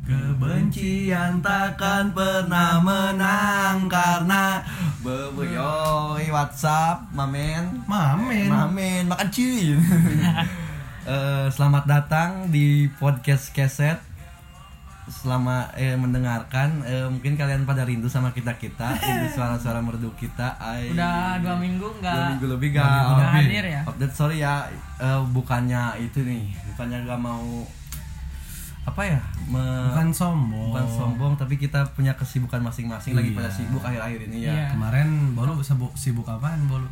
Kebencian takkan pernah menang karena Bebeyoi WhatsApp Mamen Mamen. Mamen makan cuy Eh, Selamat datang di podcast keset Selama eh, mendengarkan eh, Mungkin kalian pada rindu sama kita-kita Rindu suara-suara merdu kita Ay. Udah dua minggu Dua nggak minggu lebih Dua gak minggu nggak lebih. hadir ya. update sorry ya eh, bukannya itu nih bukannya gak mau apa ya me- Bukan sombong. bukan sombong tapi kita punya kesibukan masing-masing lagi Iya. pada sibuk akhir-akhir ini ya Iya. Kemarin Bolu sibuk sibuk apaan Bolu?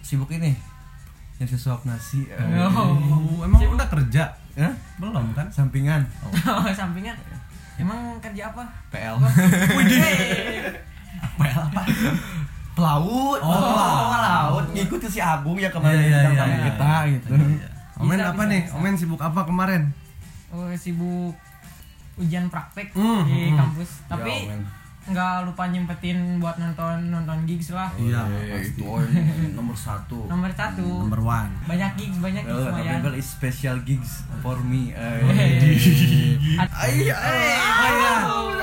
sibuk ini yang sesuap nasi eh, Oh. Oh, emang udah kerja? Hah? Belum kan? sampingan Oh, sampingan. Emang kerja apa? PL Apa ya apa? pelaut Oh, pelaut ngikutin si Agung ya kemarin Iya, iya, iya, tamu iya. kita gitu Omen Bisa, apa bisa, nih? bisa. Omen sibuk apa kemarin? Oh, sibuk ujian praktek Hmm, di hmm. kampus. Ya, Tapi men. nggak lupa nyempetin buat nonton nonton gigs lah. Iya, Eh, pasti. itu oh, nomor satu Nomor satu. Number one. Banyak gigs, banyak gigs Oh, lumayan. Is special gigs for me. Oh iya.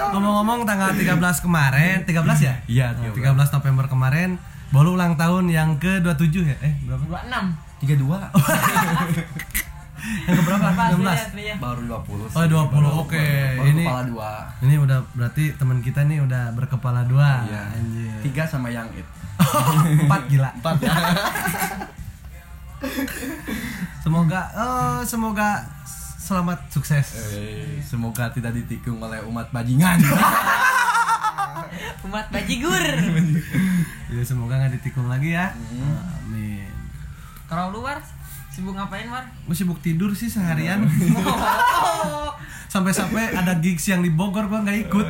Ngomong-ngomong tanggal 13 kemarin, 13 ya? Iya, Oh, 13 November kemarin Bolu ulang tahun yang ke-27 ya? Eh, berapa? 26. Tiga dua. Yang keberapa? Apa 16. aslinya, aslinya? Baru 20 Oh, 20, oke. Baru Ini- kepala dua. Ini udah berarti teman kita nih udah berkepala dua. Iya. Anjir. Tiga sama yang it. Empat gila. Empat ya. Semoga oh semoga selamat sukses. Eh, Semoga tidak ditikung oleh umat bajingan. Umat bajigur. Ya semoga nggak ditikung lagi ya. Hmm. Amin. Kalau lu war sibuk ngapain war? Gue sibuk tidur sih seharian. Sampai-sampai ada gigs yang di Bogor gua nggak ikut.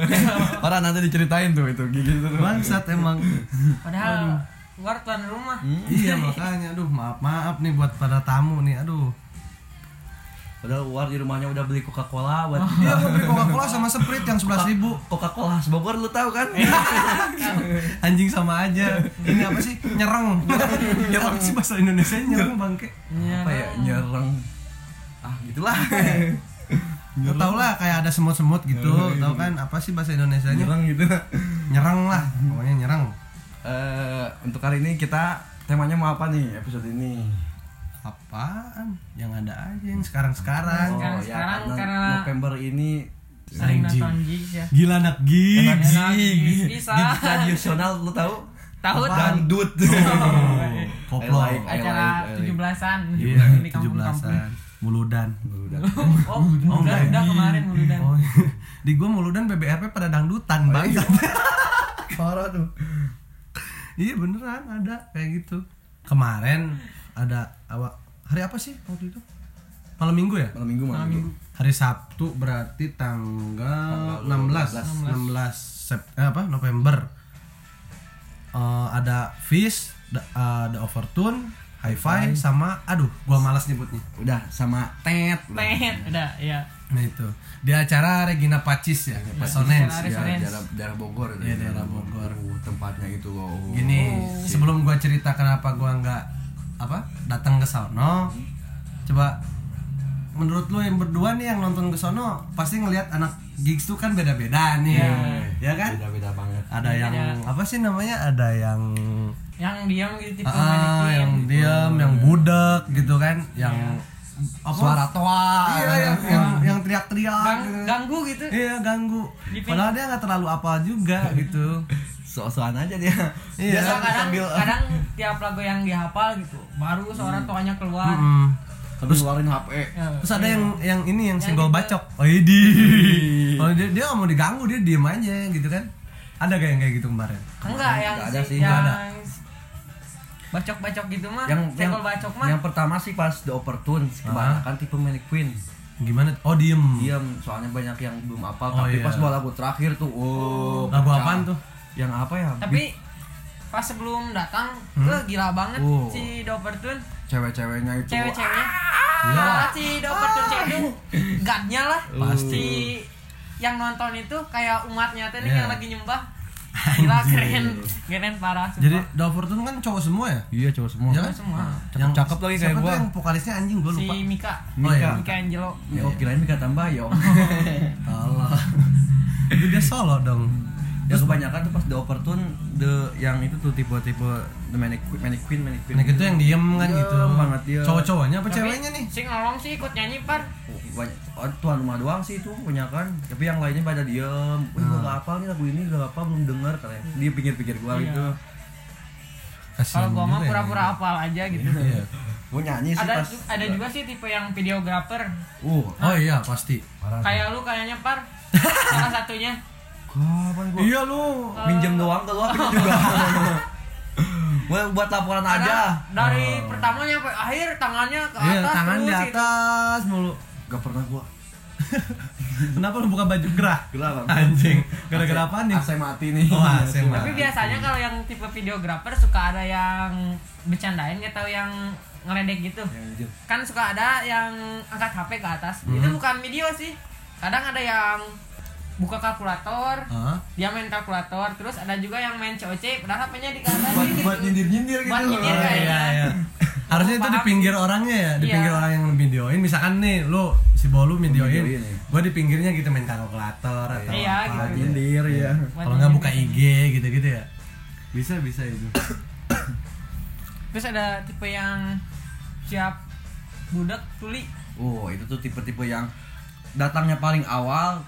Orang nanti diceritain tuh itu gigi itu. Bangsat emang. Padahal war tuan rumah. iya makanya aduh maaf maaf nih buat para tamu nih aduh. Padahal War di rumahnya udah beli Coca-Cola buat Iya gua beli Coca-Cola sama Sprite yang 11.000 ribu Coca-Cola khas Bogor lu tahu kan? Anjing sama aja. Ini apa sih? Nyereng. Nyereng sih bahasa Indonesia nyereng bangke. Iya. Apa ya? Nyereng. Ah, gitulah. Lu tau lah kayak ada semut-semut gitu, tau kan apa sih bahasa Indonesia nya? Nyereng gitu. Nyereng lah, pokoknya nyereng. Eh, untuk kali ini kita temanya mau apa nih episode ini? Apaan? Yang ada aja yang sekarang-sekarang. Sekarang- sekarang karena- November ini Sering nonton gigs ya. Gila anak gigs. Gigs, gigs bisa. gigs tradisional lu tahu? Tahu. Dangdut. Koplo. I like, I Acara like. 17-an Iya, di kampung-kampung. 17-an. Muludan. Udah. Oh, udah, udah kemarin muludan. Oh, di gua Muludan BBRP pada dangdutan Oh, iya. banget. Parah tuh. iya beneran ada kayak gitu. Kemarin ada awak hari apa sih waktu itu? Malam Minggu ya? Malam Minggu malam Malam Minggu. Hari Sabtu berarti tanggal Tanggal 16 16 Sep eh, apa November. Eh, ada Fish, da- eh, The Overtune, Hi-Fi sama aduh gua malas nyebutnya. Udah sama Tet. Tet, udah, ya. Nah itu di acara Regina Pacis ya, Resonance. Ya, Resonance. daerah, daerah Bogor. Iya, daerah Bogor. Uh, tempatnya itu loh. Gini, sebelum gua cerita kenapa gua nggak apa datang ke sono, coba menurut lu yang berdua nih yang nonton ke sono pasti ngelihat anak gigs tuh kan beda-beda nih, ya kan? Beda-beda banget. Ada yang apa sih namanya? Ada yang Yang diam gitu tipe ah, yang diam, yang budak gitu kan, yang apa? Suara toa. Iya, yang yang, yang teriak-teriak. Gang- gitu. ganggu gitu. Iya ganggu. Padahal dia nggak terlalu apal juga gitu. So-soan aja dia. Iya. Biasa kadang sambil- kadang tiap lagu yang dihafal gitu, baru suara toanya keluar. Mm. Sambil ngeluarin HP. Ya, Terus ada yang yang ini yang Yang senggol gitu. bacok. Oh idi. Oh dia dia nggak mau diganggu dia diem aja gitu kan. Ada gak yang kayak gitu kemarin? enggak yang Nggak ada si- sih, yang nggak ada. bacok-bacok gitu mah. Yang yang senggol bacok mah. yang pertama sih pas The Opportune kebanyakan tipe mannequin. Gimana? Oh diem. Diam, soalnya banyak yang belum apal. Oh, tapi iya. pas bawa lagu terakhir tuh, oh. Lagu pecah. apaan tuh? Yang apa ya? Tapi pas sebelum datang Hmm? tuh gila banget Oh. si Dopertun Cewek-ceweknya itu. cewek-ceweknya Iya. Malah si Dopertun cewek itu gadnya lah Pasti. si yang nonton itu kayak umatnya tuh Iya. yang lagi nyembah gila keren keren parah sumpah. Jadi The Overtune kan cowok semua ya? Iya, cowok semua. Iya Cowok semua Yang Cakep lagi kayak siapa tuh gua. yang vokalisnya anjing gue si lupa. Mika Oh, iya. Mika Angelo Ya, oh, kirain Mika tambah yo. Allah. solo dong ya kebanyakan tuh pas the overtune the yang itu tuh tipe-tipe the mannequin mannequin mannequin Nah itu yang diem kan Diem gitu banget dia. Cowok-cowoknya apa Tapi ceweknya nih? Si nolong sih ikut nyanyi par. banyak oh, tuan rumah doang sih itu kebanyakan tapi yang lainnya pada diem Wih, gua nggak apa nih lagu ini gak apa belum denger katanya dia pikir-pikir gua Iya. gitu Kalau gua mah ya. pura-pura hafal aja gitu. Iya. gua nyanyi sih Ada pas ada juga sih tipe yang videografer. uh Oh iya pasti. Kayak lu kayaknya par. Salah satunya. Kapan gua Iya lu. minjem doang ke pinjem juga gua buat laporan aja Karena dari pertamanya sampai akhir tangannya ke atas Iya tangan di terus gitu. atas mulu. gak pernah gua Kenapa lu buka baju gerah? Gerah, Bang. Anjing. Gara-gara apa nih? AC mati nih Oh, AC mati. Tapi biasanya kalau yang tipe videografer suka ada yang bercandain atau yang ngeledek gitu. Jujur. Kan suka ada yang angkat HP ke atas. Itu bukan video sih. Kadang ada yang buka kalkulator, Hah? dia main kalkulator, terus ada juga yang main COC, padahal HP-nya di atas buat gitu. buat nyindir nyindir gitu Buat nyindir Oh, kayaknya. iya, iya. Harusnya itu di pinggir orangnya ya, di Iya. pinggir orang yang videoin. Misalkan nih, lu si Bolu videoin, videoin, ya. gua di pinggirnya gitu main kalkulator atau Iya, apa. gitu. Buat nyindir ya Kalau nggak buka IG gitu-gitu ya. Bisa bisa itu. Terus ada tipe yang siap budak tuli. Oh itu tuh tipe-tipe yang datangnya paling awal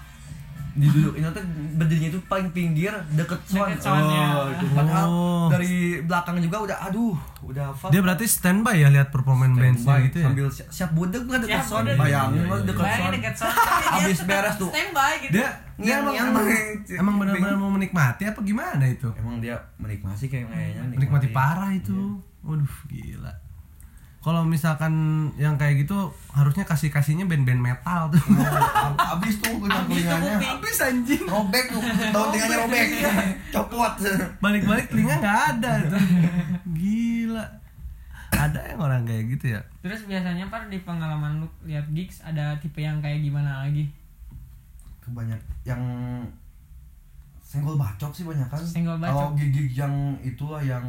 diduduk ini tuh berdirinya itu paling pinggir deket sound. Ya. oh, itu padahal Oh. dari belakang juga udah aduh udah hafal Dia berarti standby ya lihat performance bandnya Standby, gitu ya. sambil siap, siap budek kan deket sound bayangin Iya, iya, deket Bayangin sound Abis beres tuh. Standby gitu. Dia dia emang emang, emang benar-benar mau menikmati apa gimana itu? emang dia menikmati kayak kayaknya Menikmati parah itu. Waduh, gila. Kalau misalkan yang kayak gitu harusnya kasih kasihnya band-band metal tuh. abis tuh kuliah Abis tuh kulihnya kuping. Habis anjing. robek tuh daun tinggalnya robek copot Balik-balik telinga nggak ada tuh. Gila. Ada yang orang kayak gitu ya? Terus biasanya par di pengalaman lu lihat gigs ada tipe yang kayak gimana lagi? kebanyak yang senggol bacok sih banyak kan Senggol bacok. kalau gigi yang itulah yang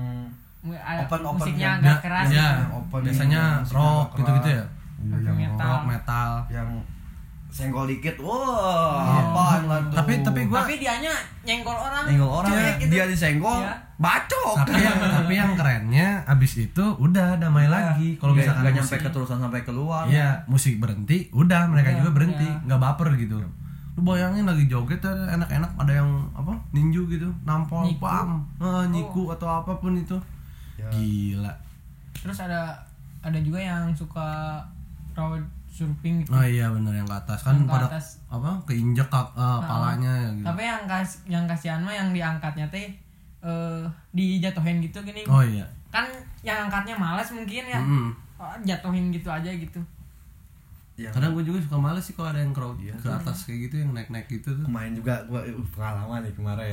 Open- open musiknya yang- agak Ya, keras. ya. open biasanya rock gitu-gitu keras. ya? Iya, Rock yang metal. Rock metal. yang senggol dikit wah Iya. apaan lah tuh Tapi tapi gua Tapi dianya nyenggol orang. senggol orang Cuek gitu. dia disenggol Iya. bacok tapi yang tapi yang kerennya abis itu udah damai lagi. Kalau misalkan nggak nyampe keterusan sampai keluar Iya, musik berhenti, udah mereka juga berhenti, iya. nggak baper gitu. Lu bayangin lagi joget enak-enak ada yang apa? Ninju gitu, nampol, Nyiku. pam, eh, nyiku atau apa pun itu. Ya. Gila. Terus ada ada juga yang suka road surfing gitu. Oh iya bener yang ke atas kan Yang ke pada atas. apa? Keinjek kak, eh, palanya ya gitu. Tapi yang kas yang kasihan mah yang diangkatnya teh eh dijatuhin gitu gini. Oh iya. Kan yang angkatnya males mungkin ya. Mm-mm. Oh, jatuhin gitu aja gitu. Yang Kadang gue juga suka males sih kalau ada yang crowd Iya. ke atas kayak gitu yang naik-naik gitu tuh. kemarin juga gua uh, pengalaman nih kemarin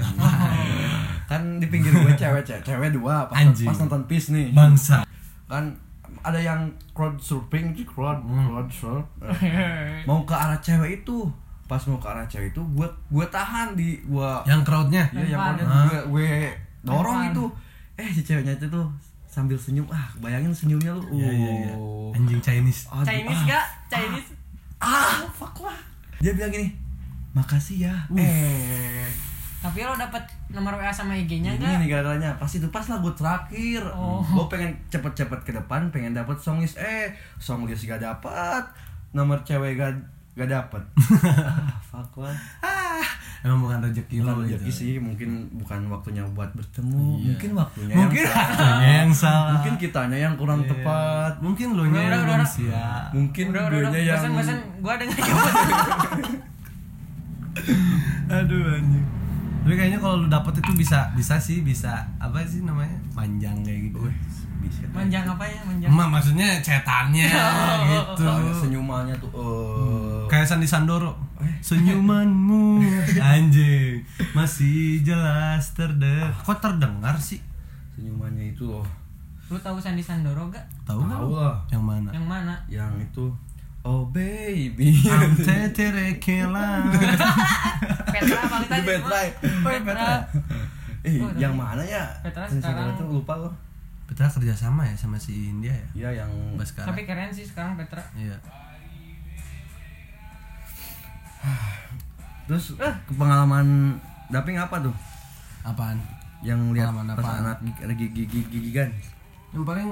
kan di pinggir gue cewek cewek, cewek dua pas, Anjing. pas nonton peace nih Bangsa. kan ada yang crowd surfing di crowd Hmm. crowd surf eh, mau ke arah cewek itu pas mau ke arah cewek itu gue gue tahan di gue Yang crowdnya. ya yang crowdnya gue gue dorong itu eh si ceweknya itu tuh sambil senyum ah bayangin senyumnya lu Iya iya iya. Oh. Anjing Chinese. Aduh, Chinese ah, gak? Chinese. ah fuck lah. Dia bilang gini makasih ya. Eh. Tapi lo dapet nomor WA sama IG-nya ini enggak? nih gara-garanya pas itu pas lagu terakhir. Oh. gue pengen cepet-cepet ke depan pengen dapet song list. Eh song list gak dapet. Nomor cewek gak gak dapet. Ah, fuck lah. Ah, emang bukan rezeki lo gitu. rezeki sih mungkin bukan waktunya buat bertemu Iya. mungkin waktunya Mungkin yang salah. yang salah. mungkin kitanya yang kurang Iya. tepat Mungkin lo nya Udah, yang belum siap. mungkin Udah, udah, udah. yang Bosan, bosan. Gua denger Aduh anjing. Tapi kayaknya kalau lu dapet itu bisa bisa sih bisa apa sih namanya panjang kayak gitu. bisa Manjang apa ya? Manjang. Emak maksudnya cetannya gitu. Soalnya senyumannya tuh eh Kayak Sandi Sandoro. Senyumanmu anjing masih jelas terdengar. Kok terdengar sih? senyumannya itu loh Lu tahu Sandi Sandoro gak? Tahu lah. Yang mana? Yang mana? yang itu oh baby Ante terekela. Petra apa kita Itu Petra. Oh, Petra. eh Oh, yang mana ya Petra sekarang- tuh lupa loh Petra kerja sama ya sama si India ya. iya yang Baskara. Tapi keren sih sekarang Petra. Iya. terus ke pengalaman Daping apa tuh? apaan Yang lihat Pengalaman pas apaan? anak lagi gigi gigigan. yang paling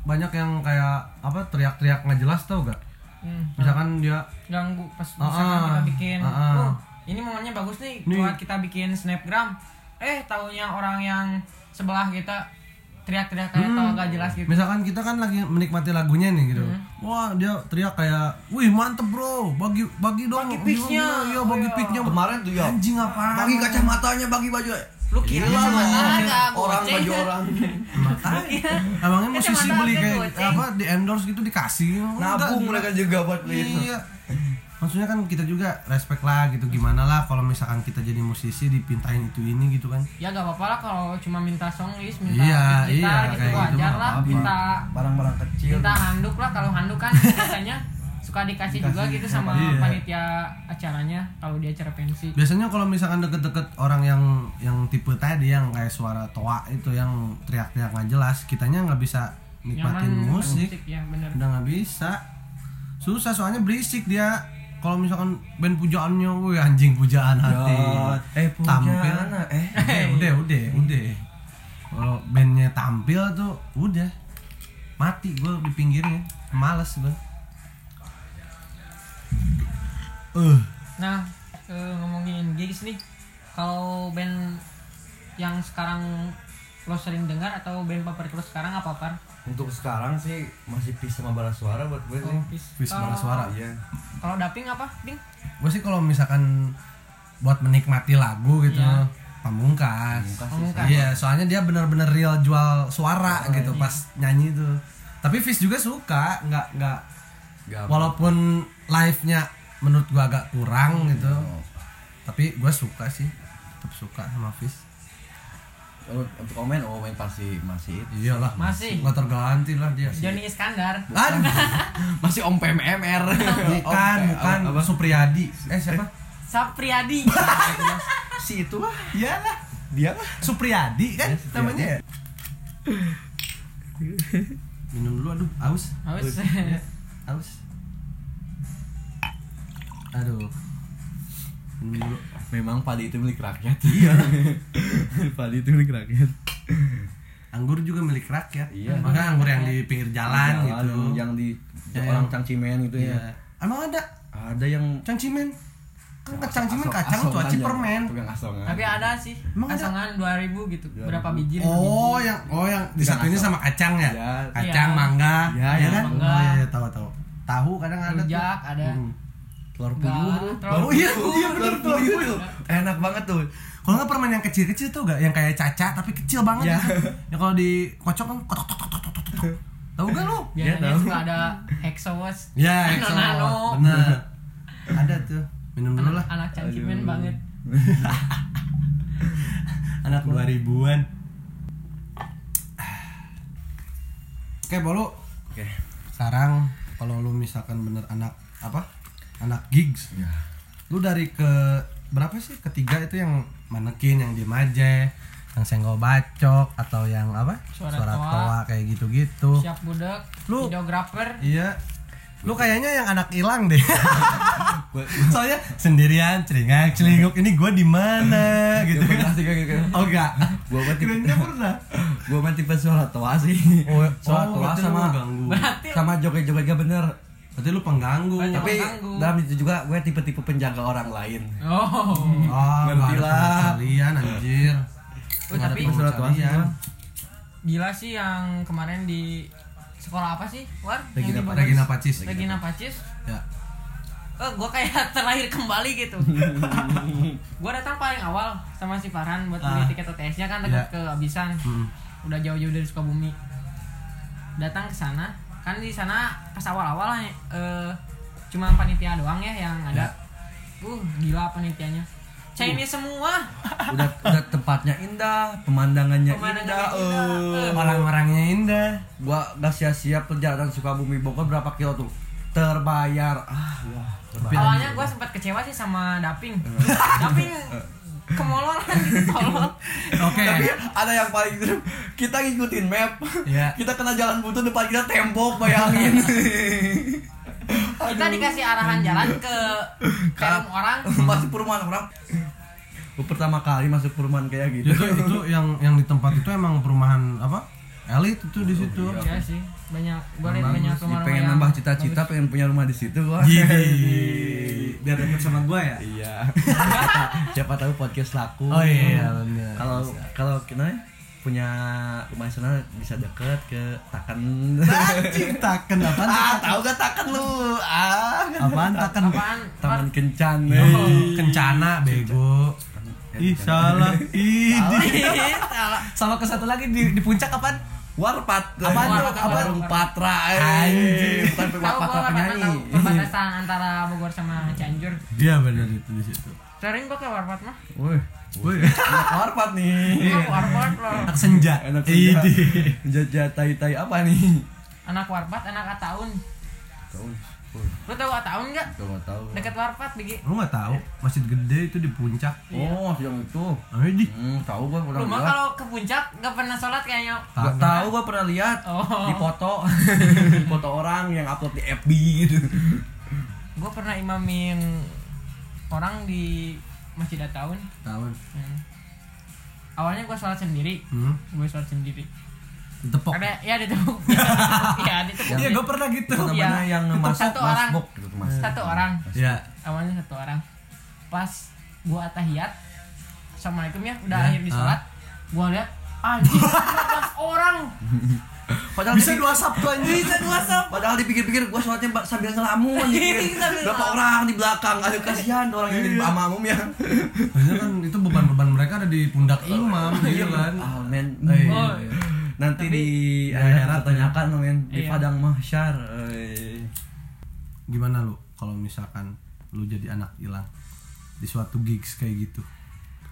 banyak yang kayak apa teriak-teriak nggak jelas tau gak Hmm. misalkan dia ganggu pas Ah, misalkan ah. kita bikin Ah, ah. oh ini momennya bagus nih Nih. buat kita bikin snapgram eh taunya orang yang sebelah kita teriak-teriak kayak Hmm. tau gak jelas gitu misalkan kita kan lagi menikmati lagunya nih gitu Hmm. wah dia teriak kayak wih mantep bro bagi bagi dong Bagi picsnya. iya bagi Oh, iya. picsnya Kemarin tuh ya. anjing apaan Bagi kacamatanya, bagi baju. lu kira Gila Orang baju orang. makanya emangnya musisi beli kayak apa di endorse gitu dikasih Nabung mereka juga buat beli itu. iya maksudnya kan kita juga respect lah gitu gimana lah kalau misalkan kita jadi musisi dipintain itu ini gitu kan ya gak apa-apa lah kalau cuma minta song list minta Iya, gitar iya, gitu kayak gitu wajar mah lah apa-apa. minta Barang-barang kecil. minta handuk lah kalau handuk kan biasanya suka dikasih, juga Dikasih gitu sama Iya. panitia acaranya kalau di acara pensi biasanya kalau misalkan deket-deket orang yang yang tipe tadi yang kayak suara toa itu yang teriak-teriak nggak jelas kitanya nggak bisa nikmatin Nyaman musik ya bener udah nggak bisa susah soalnya berisik dia kalau misalkan band pujaannya wih anjing pujaan hati. eh tampil. pujaan, eh. eh udah udah udah. Kalau bandnya tampil tuh udah. Mati gue di pinggirnya. Males gue uh Nah, eh, ngomongin gigs nih, kalau band yang sekarang lo sering dengar atau band favorit lo sekarang apa par? Untuk sekarang sih masih Peace sama Bara Suara buat gue sih. Peace. Peace Kalau- Bara Suara. Iya. Kalau Daping apa, Ding? gue sih kalau misalkan buat menikmati lagu gitu Iya. pamungkas Pamungkas iya soalnya dia bener-bener real jual suara gitu iya. pas nyanyi tuh tapi Fis juga suka nggak nggak Gak walaupun live nya menurut gua agak kurang gitu Oh. tapi gua suka sih tetap suka sama Fis untuk komen oh main pasti masih itu. iyalah Masih. nggak terganti lah dia Johnny Iskandar. Aduh, Masih Om PMR. bukan bukan apa? Supriyadi eh siapa Sapriadi. Si itu lah. iyalah Dia lah. Supriyadi kan Ya, Supriyadi. namanya ya minum dulu aduh aus Haus. aus aduh minum dulu Memang padi itu milik rakyat. Iya. padi itu milik rakyat. anggur juga milik rakyat Iya. maka anggur yang di pinggir jalan, gitu Yang di Ya, orang yang- cangcimen gitu iya ya. emang ada Ada yang cangcimen kan cangcimen Asong- kacang tuh asongan aci ya. permen asongan. Tapi ada sih, Emang ada? pasangan 2000 gitu. 2000. Berapa biji? oh biji. yang oh yang Tukang disatuinnya asong. sama kacang ya Iya. kacang Iya. mangga Iya, ya iya, kan mangga. oh iya tahu tahu tahu kadang ada tuh Rujak ada. Hmm. Telur puyuh telur Oh iya, puyuh. iya bener telur puyuh. Enak banget tuh. Kalau nggak permen yang kecil-kecil tuh gak yang kayak caca tapi kecil banget Ya. gitu. Ya kalau dikocok kan kotok tok tok tok tok tok. tok. Tahu gak lu? Biasanya tahu. suka ada hexawas. Ya, nano. Bener. Ada tuh. Minum dulu lah. Anak cangcimen Aduh. banget. Anak 2000-an. Oke, Bolu. Oke. Sekarang kalau lu misalkan bener anak apa? Anak gigs. Ya. Lu dari ke berapa sih? Ketiga itu yang manekin, yang diem aja, yang senggol bacok atau yang apa? Suara Suara toa. toa kayak gitu-gitu. Siap budak, Lu- videografer. Iya. Lu kayaknya yang anak hilang deh. Soalnya sendirian celingak celinguk ini gua di mana gitu. Gitu. Oh enggak. Tipe Kirainnya pernah. Gua mah tipe suara tua sih. Oh, Suara oh, tua sama ganggu. Berarti sama joget-joget gak bener. Berarti lu pengganggu. Banyak. Tapi mengganggu. dalam itu juga gue tipe-tipe penjaga orang lain. Oh. Oh, Ngerti lah. kalian anjir. Oh, tapi- kalian. Gila sih yang kemarin di sekolah apa sih? War? Regina- Yang? Regina Pacis. Regina Pacis. Ya. Oh, gue kayak terlahir kembali gitu. gue datang paling awal sama si Farhan buat beli Ah. tiket UTS-nya kan takut Ya. kehabisan. Hmm. Udah jauh-jauh dari Sukabumi. Datang ke sana, kan di sana pas awal-awal eh, cuma panitia doang ya yang ada. Uh, gila panitianya. Chinese semua. Udah udah tempatnya indah, pemandangannya, Pemandangannya indah. indah. eh. Orang-orangnya indah. Gua gak sia-sia perjalanan Sukabumi Bogor berapa kilo tuh? Terbayar. Ah, wah. Tapi Awalnya gue sempat kecewa sih sama Daping. Daping kemolol tolol. Oke. Tapi ada yang paling seru. Kita ngikutin map. Iya. Kita kena jalan buntu depan kita tembok bayangin. Kita dikasih arahan jalan ke rumah orang. Masih perumahan orang. Gue pertama kali masuk perumahan kayak gitu. itu itu yang yang di tempat itu emang perumahan apa elit itu di situ Iya sih, banyak liat Bagus. banyak Ih, rumah-rumah pengen yang nambah cita-cita, pengen punya rumah di situ gua. Gini. biar deket sama gua ya Iya. siapa, tahu podcast laku. oh iya bener. Kalau kalau kita punya rumah di sana bisa deket ke Takan. Anjing, taken apaan ah, tahu gak Takan lu? Ah, apaan taken Apaan? Taman Kencan. Oh, kencana bego ih salah ih di- sama ke satu lagi di, di puncak apaan Warpat. Tuh? Warpat, Apa? Warung. Patra. eh. Tahu Patra gua penyanyi. perbatasan antara Bogor sama Cianjur. dia bener itu di situ Sering gua ke Warpat mah. Wih, Woi, anak Warpat nih. Anak Warpat loh. anak senja Enak Idi. Jajah tai-tai apa nih? Anak Warpat, anak Ataun. Tahu. Lu tahu Ataun enggak? Tahu tahu. Dekat Warpat, Bigi. lu nggak tahu masjid gede itu di puncak Oh, yang itu. Idi. Hmm, tahu gua pernah Lu mah kalau ke puncak gak pernah sholat kayaknya. Gak tahu gua pernah lihat Oh. di foto di foto orang yang upload di FB gitu. Gua pernah imamin orang di Masjid Ataun. tahun Hmm. Awalnya gua sholat sendiri. hmm. Gue sholat sendiri. Tepok Ada ya ditepuk. Iya, ditepuk. iya gue pernah gitu Itu Iya. namanya yang Untuk masuk satu orang. masbuk gitu mas. Satu orang. ya awalnya satu orang pas gua atahiyat assalamualaikum ya udah Ya, akhir di sholat gua lihat anjing 15 orang Padahal bisa dua sabtu anjing bisa dua sab Padahal dipikir-pikir gua sholatnya ba- sambil ngelamun gitu. Berapa orang di belakang, aduh kasihan orang yang di amamum ya. Maksudnya kan itu beban-beban mereka ada di pundak imam gitu kan. Eh, Oh. Nanti di di akhirat tanyakan men di Iya. padang mahsyar. Eh. gimana lu kalau misalkan lu jadi anak hilang di suatu gigs kayak gitu?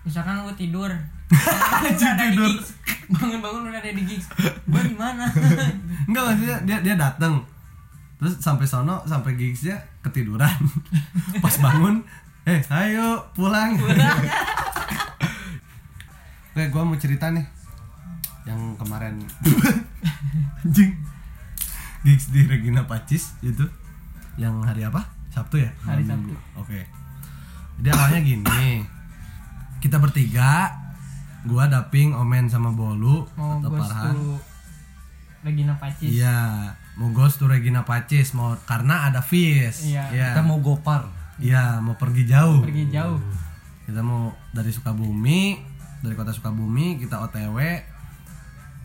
Misalkan gua tidur. Tidur. bangun-bangun udah ada di gigs. Gua di mana? Enggak maksudnya dia dia datang terus sampai sono sampai gigsnya ketiduran. Pas bangun eh ayo pulang. Oke gua mau cerita nih yang kemarin anjing gigs di Regina Pacis itu yang hari apa Sabtu ya Hari Sabtu. Oke jadi awalnya gini kita bertiga gua daping omen sama bolu mau atau tuh Regina Pacis Iya, mau ghost to Regina Pacis mau karena ada Fis. Iya. Iya. Kita mau gopar. Iya, mau pergi jauh. pergi jauh Kita mau dari Sukabumi, dari kota Sukabumi kita OTW.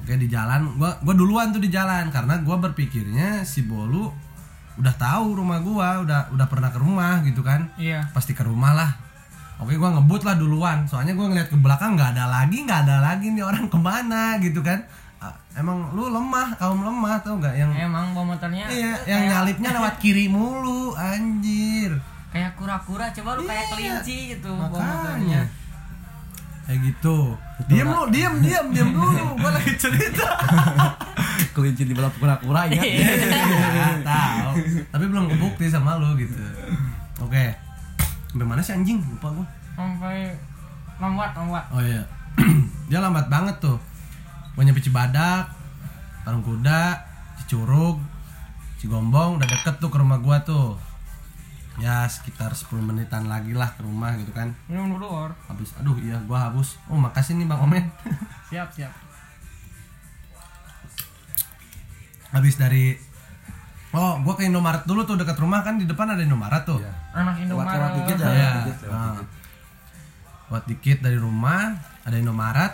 Oke di jalan, gua gua duluan tuh di jalan karena gua berpikirnya si Bolu udah tahu rumah gua, udah udah pernah ke rumah gitu kan. iya Pasti ke rumah lah. Oke gua ngebut lah duluan, soalnya gua ngeliat ke belakang nggak ada lagi, nggak ada lagi nih orang ke mana gitu kan. Emang lu lemah, kaum lemah tau nggak yang emang bawa motornya Iya, yang kayak- nyalipnya lewat kiri mulu, anjir. kayak kura-kura coba lu kayak Iya. kelinci gitu bawa Makanya. motornya Kayak gitu. Diam lu, diam, diam, diam dulu. Gua lagi cerita. Kelinci di belakang kura-kura ya. Iya, tahu. Tapi belum kebukti sama lu gitu. Oke. Sampai mana sih anjing? Lupa gua. sampai lambat lambat Oh iya. Dia lambat banget tuh. Gua nyampe Cibadak, Parung Kuda, Cicurug, Cigombong udah deket tuh ke rumah gua tuh. Ya sekitar 10 menitan lagi lah ke rumah gitu kan. minum dulu or habis aduh iya gua habis oh makasih nih bang omen siap siap habis dari oh gua ke Indomaret dulu tuh dekat rumah kan di depan ada Indomaret tuh anak Lewat lewat Indomaret dikit Iya. ya. lewat dikit, lewat Nah. dikit. buat dikit dari rumah ada Indomaret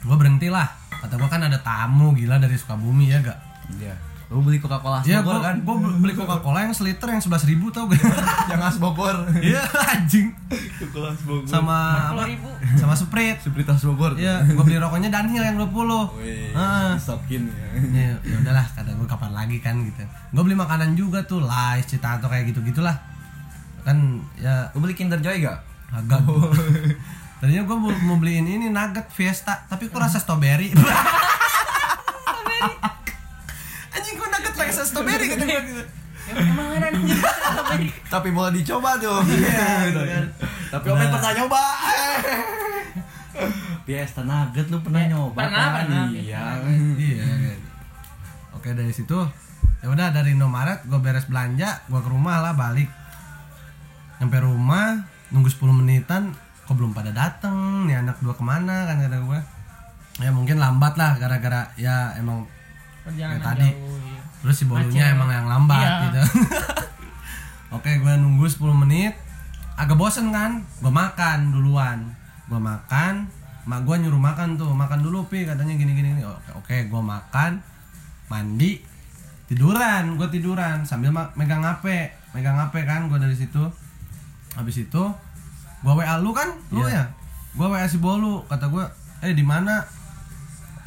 gua berhenti lah kata gua kan ada tamu gila dari Sukabumi ya gak Iya. Lu beli Coca-Cola Iya gua, kan? gua beli Coca-Cola yang seliter yang 11 ribu tau gak yang khas Bogor. iya anjing Coca-Cola Bogor. sama apa 40.000. sama Sprite Sprite khas Bogor. iya gua beli rokoknya Dunhill yang 20 Wih, Heeh. disokin ya. ya, ya udahlah kata gue kapan lagi kan gitu gue beli makanan juga tuh live cita atau kayak gitu gitulah kan ya Lu beli Kinder Joy gak? agak tadinya gue mau, mau beliin ini nugget fiesta tapi kok rasa strawberry anjing rasa strawberry kata gue gitu emang ada nih Tapi boleh dicoba tuh. Iya, Tapi Omen Nah. pernah nyoba. Fiesta Nugget lu pernah nyoba? pernah, kan? pernah. Iya. iya kayak gitu. oke dari situ ya udah dari Indomaret gue beres belanja gue ke rumah lah balik nyampe rumah nunggu 10 menitan kok belum pada dateng nih anak dua ke mana kan kata gue ya mungkin lambat lah gara-gara ya emang perjalanan Kayak tadi. jauh iya. Terus si bolunya Macet. emang yang lambat Iya. gitu. Oke gue nunggu 10 menit. Agak bosen kan? Gue makan duluan. Gue makan mak gue nyuruh makan tuh. Makan dulu pi katanya gini gini, gini. oke oke gue makan mandi tiduran gue tiduran sambil megang hp megang hp kan gue dari situ. Habis itu gue wa lu kan? Lu Iya. ya? Gue wa si bolu. Kata gue eh di mana?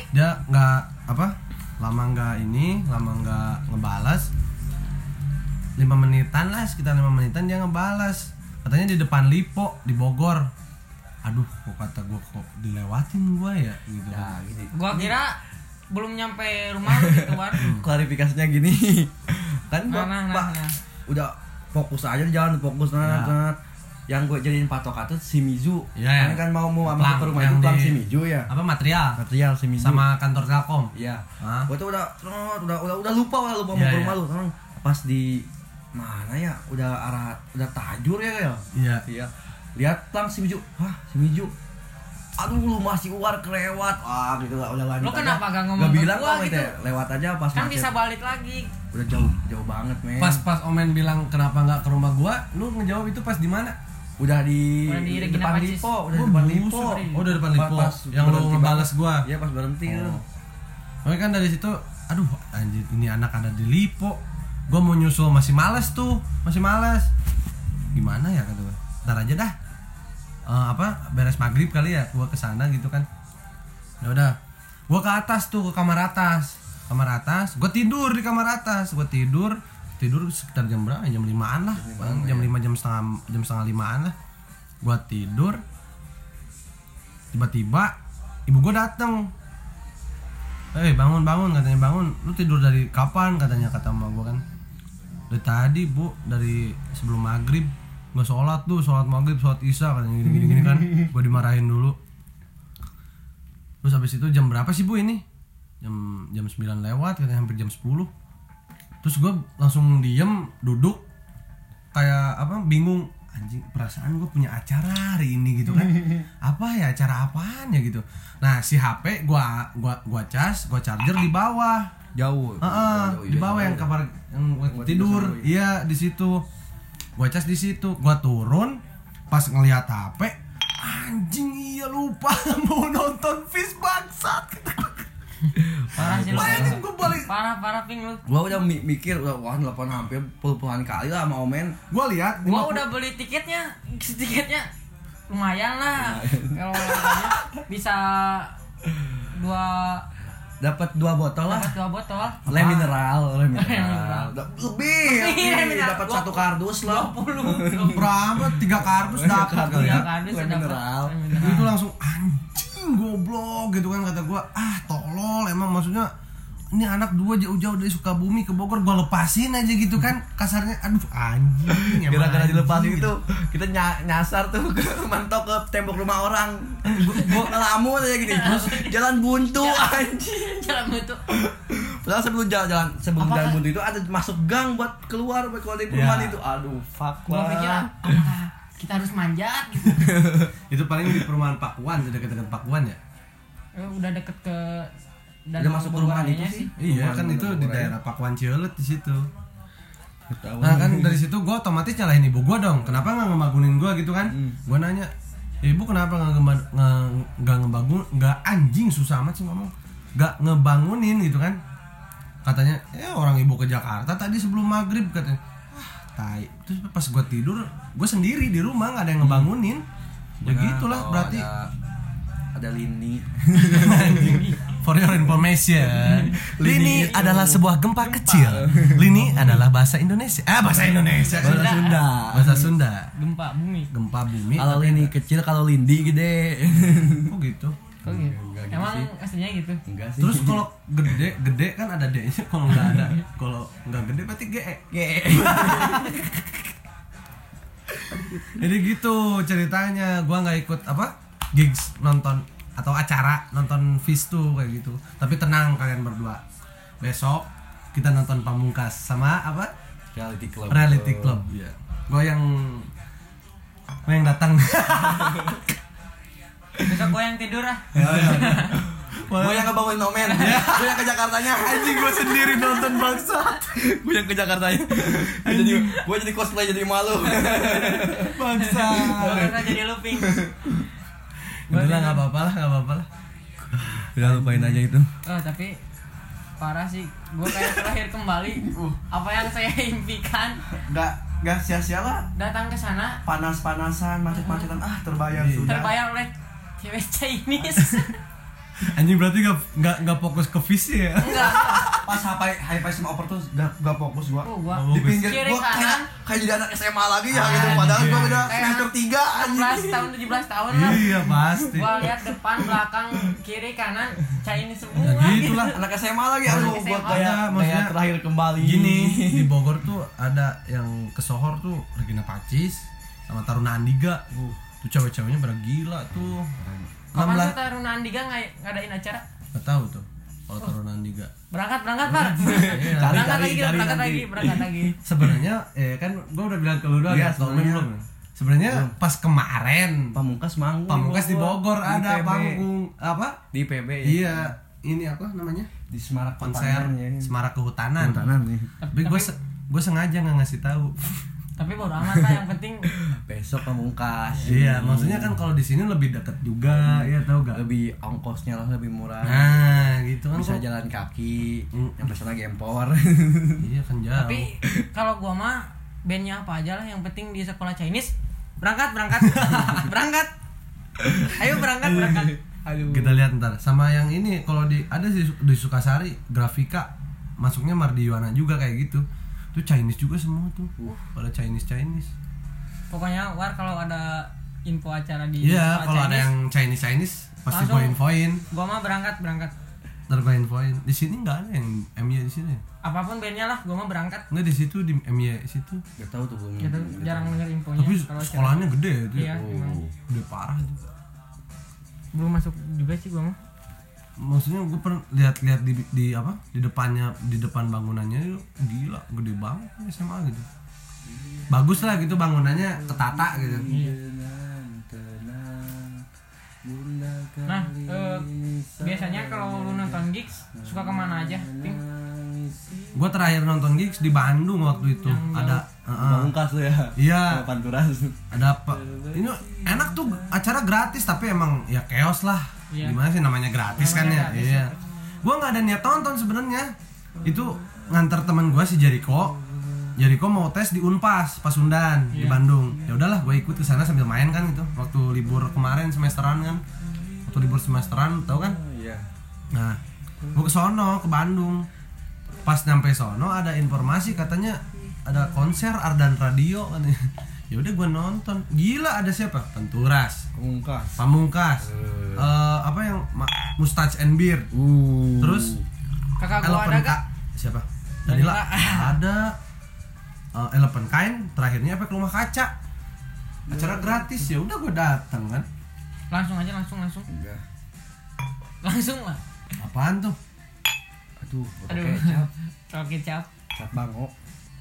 Dia nggak apa lama nggak ini lama nggak ngebalas lima menitan lah sekitar lima menitan dia ngebalas katanya di depan Lipo di Bogor. Aduh kok kata gue kok dilewatin gue ya gitu. Ya gini. Gua kira belum nyampe rumah gitu kan klarifikasinya gini. Kan gua Nah, nah, Pak, nah, nah. udah fokus aja di jalan fokus nah, Ya. nah. Yang gue jadiin patokan tuh si Mizu Ya, ya. kan, kan mau mau masuk ke rumah itu di- si Mizu ya apa material material si Mizu sama kantor Telkom Iya. Hah? Gue tuh udah udah udah udah lupa udah lupa mau Iya, ke rumah iya. lu. Pas di mana ya? Udah arah udah tajur ya ya. iya Iya. Lihat lang si Miju. Hah, si Miju. Aduh lu masih uar kelewat. Ah gitu lah udah lanjut. Lu aja. kenapa gak ngomong Gak bilang gua kok gitu? gitu. Lewat aja pas kan macet. bisa balik lagi Udah jauh jauh banget, men. pas pas Omen bilang kenapa nggak ke rumah gua lu ngejawab itu pas di mana udah di, Udah di depan Pacis. Lipo, udah di Oh, depan. Lipo. Oh, udah depan Lipo. Pas Yang lu ngebales gua. Iya, pas berhenti. Oh. Oke kan dari situ, aduh anjir ini anak ada di Lipo. Gua mau nyusul masih males tuh, masih males. Gimana ya kata gua? Ntar aja dah. Eh, apa beres maghrib kali ya, gua ke sana gitu kan. Ya udah, gua ke atas tuh ke kamar atas, kamar atas. Gua tidur di kamar atas, gua tidur tidur sekitar jam berapa? Jam limaan lah, jam lima jam setengah jam setengah limaan lah. Gua tidur, tiba-tiba ibu gue dateng. Eh bangun bangun katanya bangun. Lu tidur dari kapan? Katanya kata emak gue kan. Dari tadi bu dari sebelum maghrib. Nggak sholat tuh sholat maghrib sholat isya katanya gini gini, gini kan. Gue dimarahin dulu. Terus habis itu jam berapa sih bu ini? Jam jam 9 lewat katanya hampir jam 10 terus gue langsung diem duduk kayak apa bingung. Anjing perasaan gue punya acara hari ini gitu kan. Apa ya acara apaan ya gitu. Nah si HP gua gua gua cas gua charger di bawah. Jauh. Heeh, Jauh, di bawah yang kamar yang gua tidur iya di situ. Gua cas di situ. Gua turun pas ngelihat HP anjing iya lupa mau nonton Fish bangsat parah sih lu bayangin gua balik. Parah parah ping lu. Gua udah mi- mikir udah wah telepon hampir puluhan kali lah sama Omen. Gua lihat gua udah beli tiketnya tiketnya lumayan lah. Kalau bisa dua dapat dua botol lah. Dapat dua botol le mineral le mineral. lebih Lebih, dapat satu kardus lah. Berapa? Tiga kardus dapat kali Tiga ya kardus Le dapat. mineral. itu langsung anjing goblok gitu kan kata gua. Ah tolol emang maksudnya ini anak dua jauh-jauh dari Sukabumi ke Bogor gua lepasin aja gitu kan kasarnya. Aduh anjing emang gara-gara anjing, dilepasin gitu. itu kita ny- nyasar tuh ke mantok ke tembok rumah orang. Gua, gua ngelamun aja gini terus jalan buntu anjing. Jalan itu Padahal sebelum jalan, jalan sebelum Apakah- jalan buntu itu ada masuk gang buat keluar buat keluar dari perumahan Ya. itu. Aduh fuck gua pikir lah kita harus manjat gitu itu paling di perumahan Pakuan dekat-dekat Pakuan ya Eh, udah deket ke udah masuk perumahan itu sih iya Perumahan kan itu di daerah Pakuan Ciulet di situ. Nah kan dari situ gue otomatis nyalahin ibu gue dong. Kenapa nggak ngebangunin gue gitu kan? Hmm. Gue nanya, ibu kenapa nggak ngeba- nge- nggak ngebangun? Nggak anjing susah amat sih ngomong. Nggak ngebangunin gitu kan? Katanya, ya orang ibu ke Jakarta tadi sebelum maghrib katanya. Tai. Terus pas gue tidur, gue sendiri di rumah nggak ada yang ngebangunin. Ya Nah, gitulah oh, berarti. ada, ada lini For your information, Lini adalah sebuah gempa kecil. Lini adalah bahasa Indonesia. Ah, bahasa Indonesia. bahasa Sunda Bahasa Sunda. gempa bumi Gempa bumi. kalau lini kecil kalau lindi gede Oh gitu. Gitu enggak gitu emang sih. aslinya gitu enggak sih Terus kalau gede, gede kan ada D-nya. Kalau nggak ada, kalau nggak gede berarti GE. Ge- Jadi gitu ceritanya. Gua nggak ikut apa gigs nonton atau acara nonton Fish tuh kayak gitu. Tapi tenang kalian berdua. Besok kita nonton Pamungkas sama apa? reality club Reality Club. Iya. Gua yang Gue yang datang. besok gue yang tidur ah. Gue yang ngebangun nomen. Gue yang ke Jakartanya. Anjing gue sendiri nonton bangsa. gue yang ke Jakartanya. Jadi gue jadi cosplay jadi malu. Bangsa. gue jadi looping Udah lah nggak apa-apa lah, nggak apa-apa lah. udah lupain aja itu. Oh tapi parah sih. Gue kayak terlahir kembali. Apa yang saya impikan? Nggak nggak sia-sia lah. Datang ke sana. Panas-panasan macet-macetan. Ah terbayar Iya. sudah. Terbayar oleh cewek Chinese Anjing berarti nggak nggak nggak fokus ke visi ya? enggak pas high high five sama over tuh gak, gak fokus gua. Oh gua di pinggir Kiri gua kayak kanan. kayak jadi anak SMA lagi ya gitu. Padahal gua udah semester 3 anjing. 16 tahun 17 tahun lah. Iya pasti. gua lihat depan belakang kiri kanan Chinese semua Ya gitu lah. anak SMA lagi aduh Anak gua kayak Ada, maksudnya terakhir kembali. Gini. Di Bogor tuh ada yang ke Sohor tuh Regina Pacis sama Taruna Andiga. Tuh cewek-ceweknya pada gila tuh. Kapan 16 tuh Taruna Andiga ngay- ngadain acara? Gak tahu tuh kalau Taruna Andiga. Berangkat, berangkat, Pak. Iya. Cari, berangkat cari, lagi, cari berangkat nanti. lagi, berangkat lagi. Sebenarnya eh kan gua udah bilang ke lu doang Iya, ya, sebenarnya. belum. Sebenarnya pas kemarin pamungkas manggung Pamungkas di Bogor Di ada panggung apa? di PB ya Iya, ini apa namanya? di Semarak Konser ya. Semarak Kehutanan. Kehutanan nih Tapi gue gue sengaja nggak ngasih tahu. Tapi bodo amat lah, yang penting besok pamungkas Iya, maksudnya kan kalau di sini lebih dekat juga, ya tahu gak? lebih ongkosnya lah lebih murah. Nah, gitu kan. bisa kok. jalan kaki Hmm. yang sana gempor Iya kan jauh. tapi kalau gua mah bandnya apa aja lah yang penting di sekolah Chinese. Berangkat berangkat. Berangkat. Ayo berangkat berangkat. Aduh. Kita lihat ntar. Sama yang ini kalau di ada sih di Sukasari grafika. Masuknya Mardiwana juga kayak gitu tuh Chinese juga semua tuh. Pada Chinese Chinese pokoknya war kalau ada info acara di iya kalau ada yang Chinese Chinese pasti poin poin gua mah berangkat berangkat. Poin poin di sini nggak ada yang MY di sini. Apa pun bandnya lah gua mah berangkat. Nggak di situ di MY situ. Gak tahu tuh belum gitu jarang denger infonya tapi kalau acara. sekolahnya gede itu Iya, emang. gede parah itu belum masuk juga sih gua mah maksudnya gue pernah lihat-lihat di, di apa? Di depannya di depan bangunannya itu gila gede banget SMA gitu. Bagus lah gitu bangunannya ketata gitu. Nah eh, biasanya kalau lu nonton gigs suka ke mana aja gue terakhir nonton gigs di Bandung waktu itu. Ada pamungkas tuh ya. Iya. Panturas. Ada apa? Ini enak tuh acara gratis tapi emang ya chaos lah. Iya. gimana sih namanya gratis kan ya? Namanya gratis, iya. gue nggak ada niat nonton sebenarnya. Itu nganter teman gue si Jericho. Jericho mau tes di Unpas Pasundan di Iya. Bandung. Ya udahlah gue ikut ke sana sambil main kan itu waktu libur kemarin semesteran kan. Waktu libur semesteran tau kan? Iya. Nah, gue ke sono ke Bandung. Pas nyampe sono ada informasi katanya ada konser Ardan Radio kan. ya udah gue nonton. Gila ada siapa? Penturas, pamungkas Pamungkas. eh apa yang Ma- Mustache and Beard. uh Terus kakak gua ada gak siapa? Danila ada eh, Elephant Kain terakhirnya apa ke rumah kaca. Acara gratis ya udah gue datang kan. langsung aja langsung langsung enggak langsung lah Apaan tuh? aduh aduh oke kecap kecap kecap bango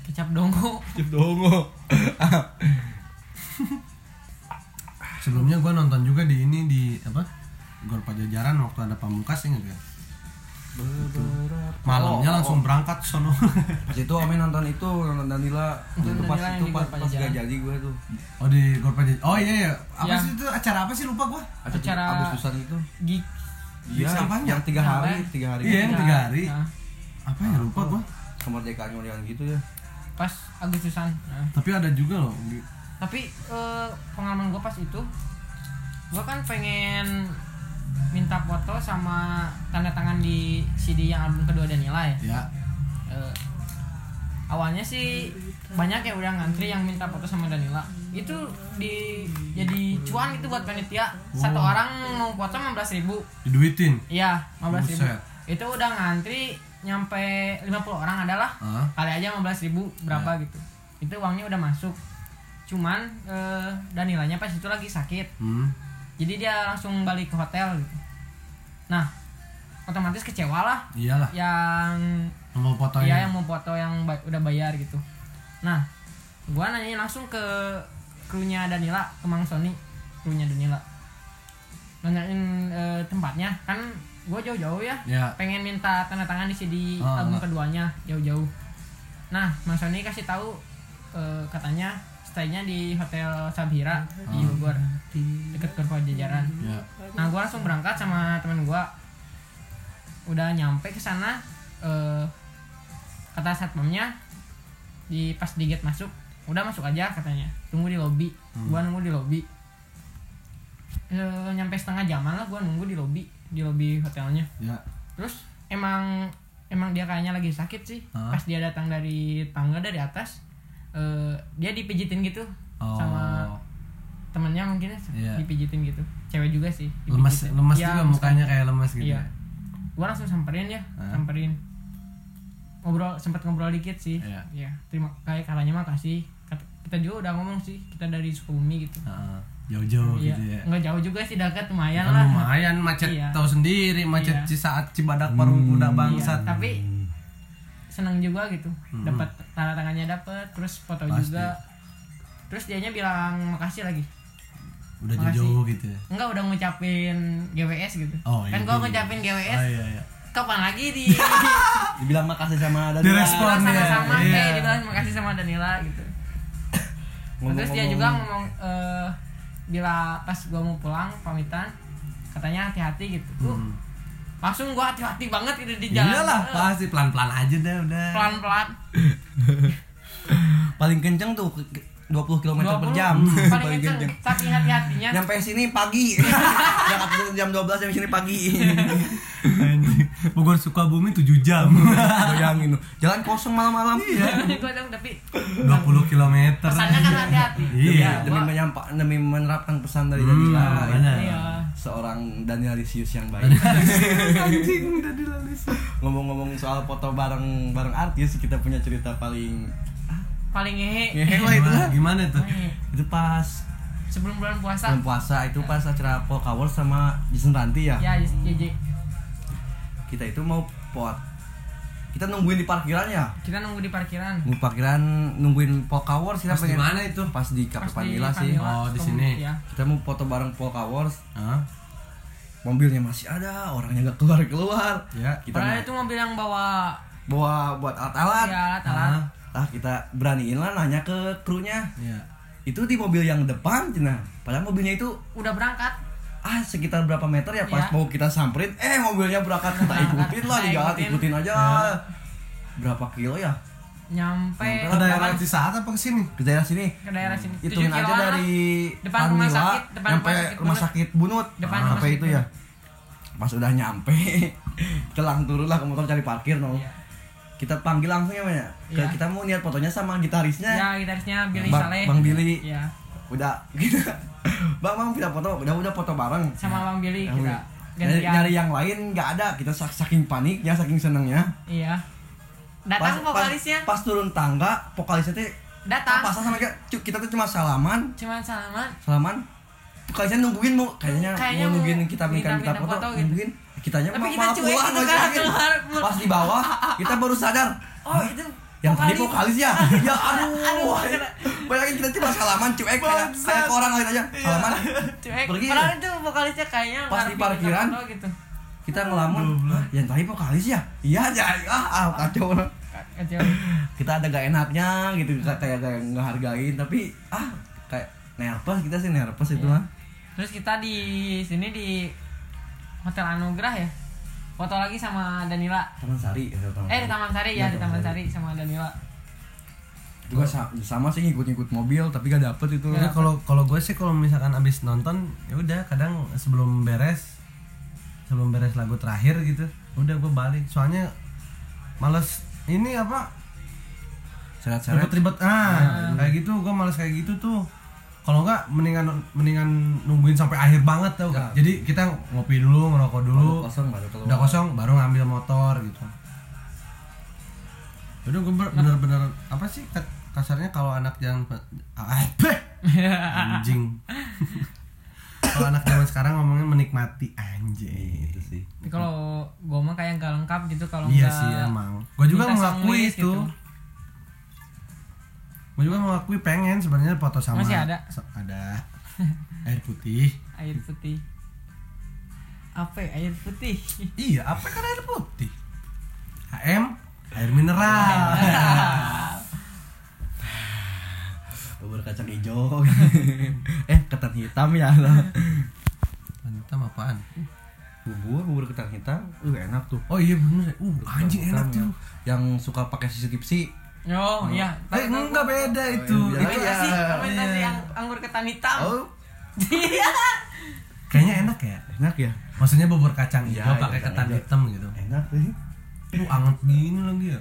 kecap dongo. Kecap dongo. Sebelumnya gue nonton juga di ini di apa? Gor Pajajaran waktu ada pamungkas inget ya malamnya Oh, langsung berangkat sono. Pas itu Ome nonton itu nonton Danila. Nonton itu pas itu pas, pas gak jadi gue tuh. Oh di Gor Pajajaran oh iya iya. Apa Yang- sih itu? Acara apa sih? Lupa gue Acara- Agustusan itu. gig. Iya apanya? yang tiga hari Apa? tiga hari. Iya, yang tiga hari. Nah, apa ya? Lupa gue kemerdekaan yang gitu ya pas Agustusan. Nah. tapi ada juga loh tapi eh, pengalaman gue pas itu gue kan pengen minta foto sama tanda tangan di CD yang album kedua Danila ya. Ya. Eh, awalnya sih banyak ya udah ngantri yang minta foto sama Danila itu di jadi cuan gitu buat panitia. Satu Wow. orang mau foto 15.000 ribu. Diduitin? Iya 15.000 ribu. Buset. itu udah ngantri nyampe 50 orang adalah ah kali aja 15.000 ribu berapa Ya. gitu. Itu uangnya udah masuk. Cuman eh, Danilanya pas itu lagi sakit. Hmm. jadi dia langsung balik ke hotel gitu. Nah otomatis kecewa lah. Iyalah. Yang mau fotonya Iya yang mau foto yang ba- udah bayar gitu. Nah, gua nanya langsung ke krunya Danila ke Mang Sony krunya Danila. Nanyain eh, tempatnya. Kan gue jauh-jauh ya Ya. pengen minta tanda tangan di CD Oh. album keduanya jauh-jauh nah Mang Sony kasih tahu eh, katanya stay-nya di hotel Sabhira di Oh. Bogor deket ke Pajajaran Ya. nah gue langsung berangkat sama temen gue udah nyampe ke sana eh, kata satpamnya di pas di gate masuk udah masuk aja katanya tunggu di lobby Hmm. gua nunggu di lobby Eh, nyampe setengah jaman lah gua nunggu di lobby di lobby hotelnya Ya. terus emang emang dia kayaknya lagi sakit sih Hah? pas dia datang dari tangga dari atas eh, dia dipijitin gitu Oh. sama temennya mungkin ya, Iya. dipijitin gitu cewek juga sih lemas dipijitin. lemas Iya, juga lemas mukanya kayak lemas gitu. Iya. ya. Gua langsung samperin ya, Hah? samperin. Ngobrol sempat ngobrol dikit sih. Iya. Iya. Terima kayak katanya makasih. Kita juga udah ngomong sih, kita dari Sukabumi gitu. Heeh. Jauh-jauh iya. gitu ya. Nggak jauh juga sih dekat lumayan Kan lah. lumayan macet Iya. tahu sendiri macet Iya. Cisaat Cibadak Parung Kuda Iya, bangsat. tapi seneng juga gitu. Hmm. Dapat tanda tangannya dapat, terus foto Pasti. juga. Terus dianya bilang makasih lagi. Udah Makasih. jauh gitu ya. Enggak udah ngucapin GWS gitu. Oh, kan iya. gua ngucapin GWS. Oh iya iya. Kapan lagi di Dibilang makasih sama Danila. Direspon. Ya, sama-sama iya. eh dibilang makasih sama Danila gitu terus dia juga ngomong eh, bila pas gua mau pulang pamitan katanya hati-hati gitu uh, Hmm. langsung gua hati-hati banget gitu di jalan Iyalah, Eh, pasti pelan-pelan aja deh udah. pelan-pelan paling kenceng tuh ke- ke- 20 km per 20, jam. paling kenceng saking hati-hatinya Nyampe sini pagi. Jakarta jam 12 sampai sini pagi. Bogor Sukabumi 7 jam. Bayangin tuh. Jalan kosong malam-malam. tahu tapi 20 km. pesannya kan hati-hati Iya. Demi gua- menyampa demi menerapkan pesan dari Hmm, Danila. benar. iya Seorang Daniel Lisius yang baik. Anjing dilalis. Ngomong-ngomong soal foto bareng bareng artis, kita punya cerita paling paling ngehe ngehe lah itu lah. Gimana tuh? Ngehe. Itu pas sebelum bulan puasa bulan puasa itu pas acara Polka Wars sama Jason Ranti ya. ya JJ Kita itu mau pot. Kita nungguin di parkiran ya. kita nunggu di parkiran Nunggu parkiran nungguin Polka Wars kita Pas di mana itu? Pas di di Panila sih. Panila, Oh, di sini. ya. Kita mau foto bareng Polka Wars. Hah? Mobilnya masih ada, orangnya nggak keluar keluar. Ya. Kita Padahal mau itu mobil yang bawa bawa buat alat-alat. ya alat-alat Ah, Lah kita beraniin lah nanya ke krunya. Iya. Itu di mobil yang depan, cina. Padahal mobilnya itu udah berangkat ah sekitar berapa meter ya pas Iya. mau kita samperin eh mobilnya berangkat kita ikutin lah di jalan ikutin. aja Iya. berapa kilo ya? Nyampe Ke daerah Cisaat apa ke sini? ke daerah sini. Ke daerah sini. Hitungin 7 aja dari Depan rumah Vanilla sakit, depan nyampe rumah sakit rumah Bunut. sakit bunut. Depan Ah, rumah sampai sakit itu ya. Pas udah nyampe kita langsung turun lah ke motor cari parkir no. Iya. kita panggil langsung ya ke Iya. kita mau niat fotonya sama gitarisnya. Ya gitarisnya Billy Bang, Saleh. Bang Billy. Ya udah kita bang bang kita foto udah udah foto bareng. Sama Bang Billy Yang kita nyari, nyari yang lain nggak ada. Kita sak- saking paniknya saking senengnya. Iya. Datang vokalisnya? pas, pas turun tangga vokalisnya teh datang. pas sama kita kita tuh cuma salaman. Cuman salaman? Salaman. Vokalisnya nungguin mau kayaknya, Kayaknya mau nungguin kita minta minta foto, foto gitu. nungguin. Kitanya Tapi kita malah cuek pulang gitu kan, keluar. pas di bawah kita baru sadar. Oh itu yang tadi vokalis. ya? Ya aduh bayangin kita cuma salaman cuek kayak kayak ke orang lain aja. Salaman? Cuek. Pergi. padahal itu vokalisnya kayaknya Pas di parkiran. gitu. kita ngelamun. "Hah, yang tadi vokalis ya? Iya aja ah, ah kacau. Kacau. Kita ada gak enaknya gitu kayak kayak kayak ngehargain tapi ah kayak nervous kita sih nervous itu Iya. mah terus kita di sini di hotel Anugerah ya foto lagi sama Danila. Taman Sari ya, eh di Taman Sari ya Iya, di Taman Sari. Sama Danila. Juga sa- sama sih ngikut-ngikut mobil tapi gak dapet itu. Ya kalau kalau gue sih kalau misalkan abis nonton ya udah kadang sebelum beres sebelum beres lagu terakhir gitu udah gue balik. Soalnya males ini apa? Seret-seret. Ribet-ribet. Ah. kayak gitu gue males kayak gitu tuh kalau enggak mendingan mendingan nungguin sampai akhir banget tau gak? Ya. jadi kita ngopi dulu ngerokok baru dulu kosong baru keluar. Udah kosong baru ngambil motor gitu. Udah gue bener-bener apa sih kasarnya kalau anak yang ah, anjing. Kalau anak zaman sekarang ngomongnya menikmati anjing. Itu sih. Kalau gua mah kayak nggak lengkap gitu kalau iya nggak sih emang. Gue juga mengakui songwis itu. gitu. Gue juga mengakui pengen sebenarnya foto sama Masih ada? so- ada. Air putih. Air putih. Apa ya, air putih. Iya apa kan air putih? HM air mineral. Bubur kacang hijau. Eh ketan hitam ya lo. Hitam apaan? Bubur bubur ketan hitam. Uh enak tuh. Oh iya bener. Uh anjing enak ya. tuh. Yang suka pakai sisi tipsi oh iya. Eh enggak beda itu. iya. itu iya. fermentasi fermentasi yang anggur ketan hitam. Oh. Iya. Kayaknya enak ya? Enak ya? Maksudnya bubur kacang Iya, hijau iya, pakai iya, ketan iya. hitam gitu. Enak sih. Lu anget gini lagi ya.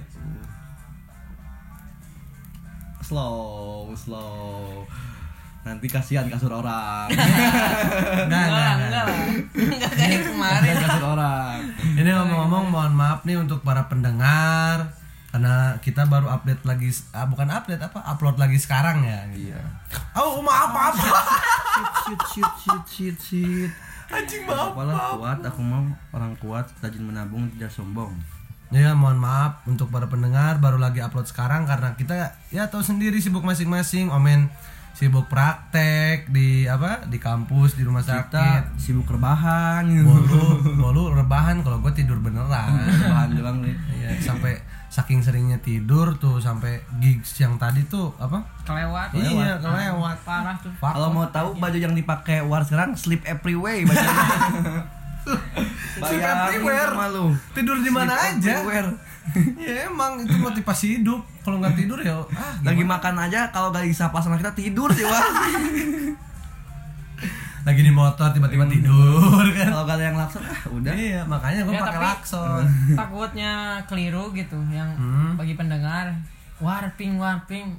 Slow slow. Nanti kasihan kasur orang. Enggak enggak enggak lah, enggak. Enggak lah enggak kayak kemarin. kasur orang. Ini ngomong-ngomong mohon maaf nih untuk para pendengar karena kita baru update lagi ah, bukan update apa upload lagi sekarang ya. iya Oh maaf maaf. shit shit shit shit shit Anjing maaf. apalah kuat aku mau orang kuat rajin menabung tidak sombong Ya mohon maaf untuk para pendengar baru lagi upload sekarang karena kita ya tahu sendiri sibuk masing-masing. Omen sibuk praktek di apa di kampus di rumah kita sakit. sibuk rebahan Bolu bolu rebahan kalau gue tidur beneran. rebahan doang nih Iya, sampai saking seringnya tidur tuh sampai gigs yang tadi tuh apa? kelewat. Iya, kelewat. parah tuh. Kalau mau tahu baju yang dipakai war sekarang sleep everywhere bajunya Sleep everywhere. sama lu. Tidur di mana aja? Everywhere. ya emang itu motivasi hidup. Kalau nggak tidur ya ah lagi makan aja kalau gak disapa sama kita tidur sih war lagi di motor tiba-tiba tidur kan? Kalau gak ada yang lakson ah udah. Iya makanya gue Ya, pakai lakson takutnya keliru gitu yang Hmm. bagi pendengar. Warping warping.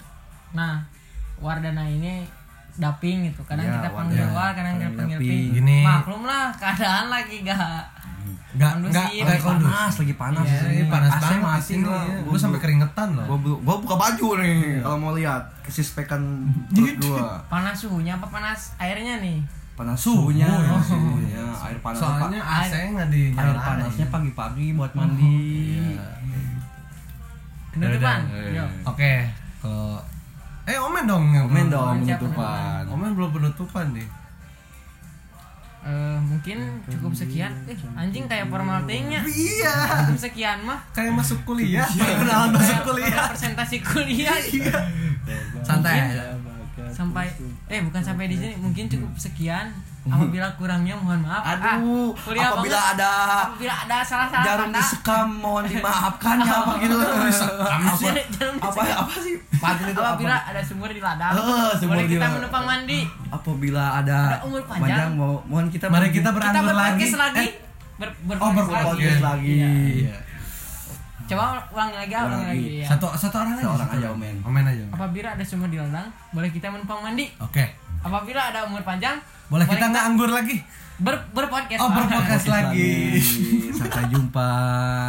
Nah wardana ini daping gitu. Kadang Ya, kita panggil ya, war kadang kita panggil ping. Gini. maklum lah keadaan lagi gak Kondusif. nggak Lagi panas lagi panas Iya, ini panas AC banget mati sini gua. gue sampai keringetan loh. gua, bu- gua buka baju nih kalau mau lihat kesispekan perut gua. Panas suhunya apa panas airnya nih panas Suhu, suhunya. Ya. suhunya air panas soalnya Pak. AC nggak air dinyalain panasnya pagi-pagi buat mandi. Iya. penutupan Yaudah. Yo. oke kalau eh omen dong belum- dong penutupan. omen belum penutupan nih. Eh, mungkin cukup sekian. Eh, anjing kayak formal thing-nya iya. Cukup sekian mah. Kayak masuk kuliah. Kenalan masuk Kayak kuliah? presentasi kuliah. Santai Mungkin sampai eh bukan sampai di sini mungkin cukup sekian. Apabila kurangnya mohon maaf. Aduh Ah, kuliah apabila banget. ada apabila ada salah-salah jarum kata disekam mohon dimaafkan ya apa gitu. Apa? Apa apa sih? Pantun itu apabila apa? ada sumur di ladang sumur boleh kita menumpang mandi. Apabila ada Ada umur panjang. mau mohon kita mari kita kita beranggur lagi. lagi. Eh, ber, oh berpodcast berpodcast lagi. Iya. Coba ulangi lagi ah, ulangi Ulangi. lagi ya. satu satu orang aja Seorang satu aja, Omen. omen aja Omen. apabila ada sumur di ladang boleh kita menumpang mandi oke apabila ada umur panjang boleh kita nggak anggur lagi ber berpodcast Oh, berpodcast. lagi. sampai jumpa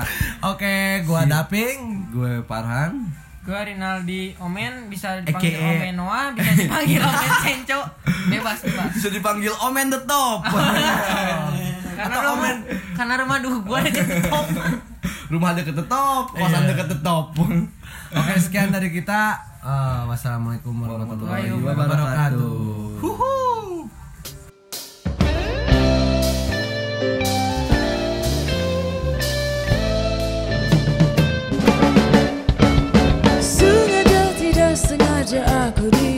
oke gua Si- daping gue Farhan Gue Rinaldi Omen bisa dipanggil AKA. Omen Noah, bisa dipanggil Omen Senco, bebas bebas. bisa dipanggil Omen the Top Karena Atau rumah, Omen karena rumah duh gue deket top rumah deket tetop kosan iya. deket tetop oke sekian dari kita. Uh, wassalamualaikum warahmatullahi wabarakatuh. Huhu. sengaja aku di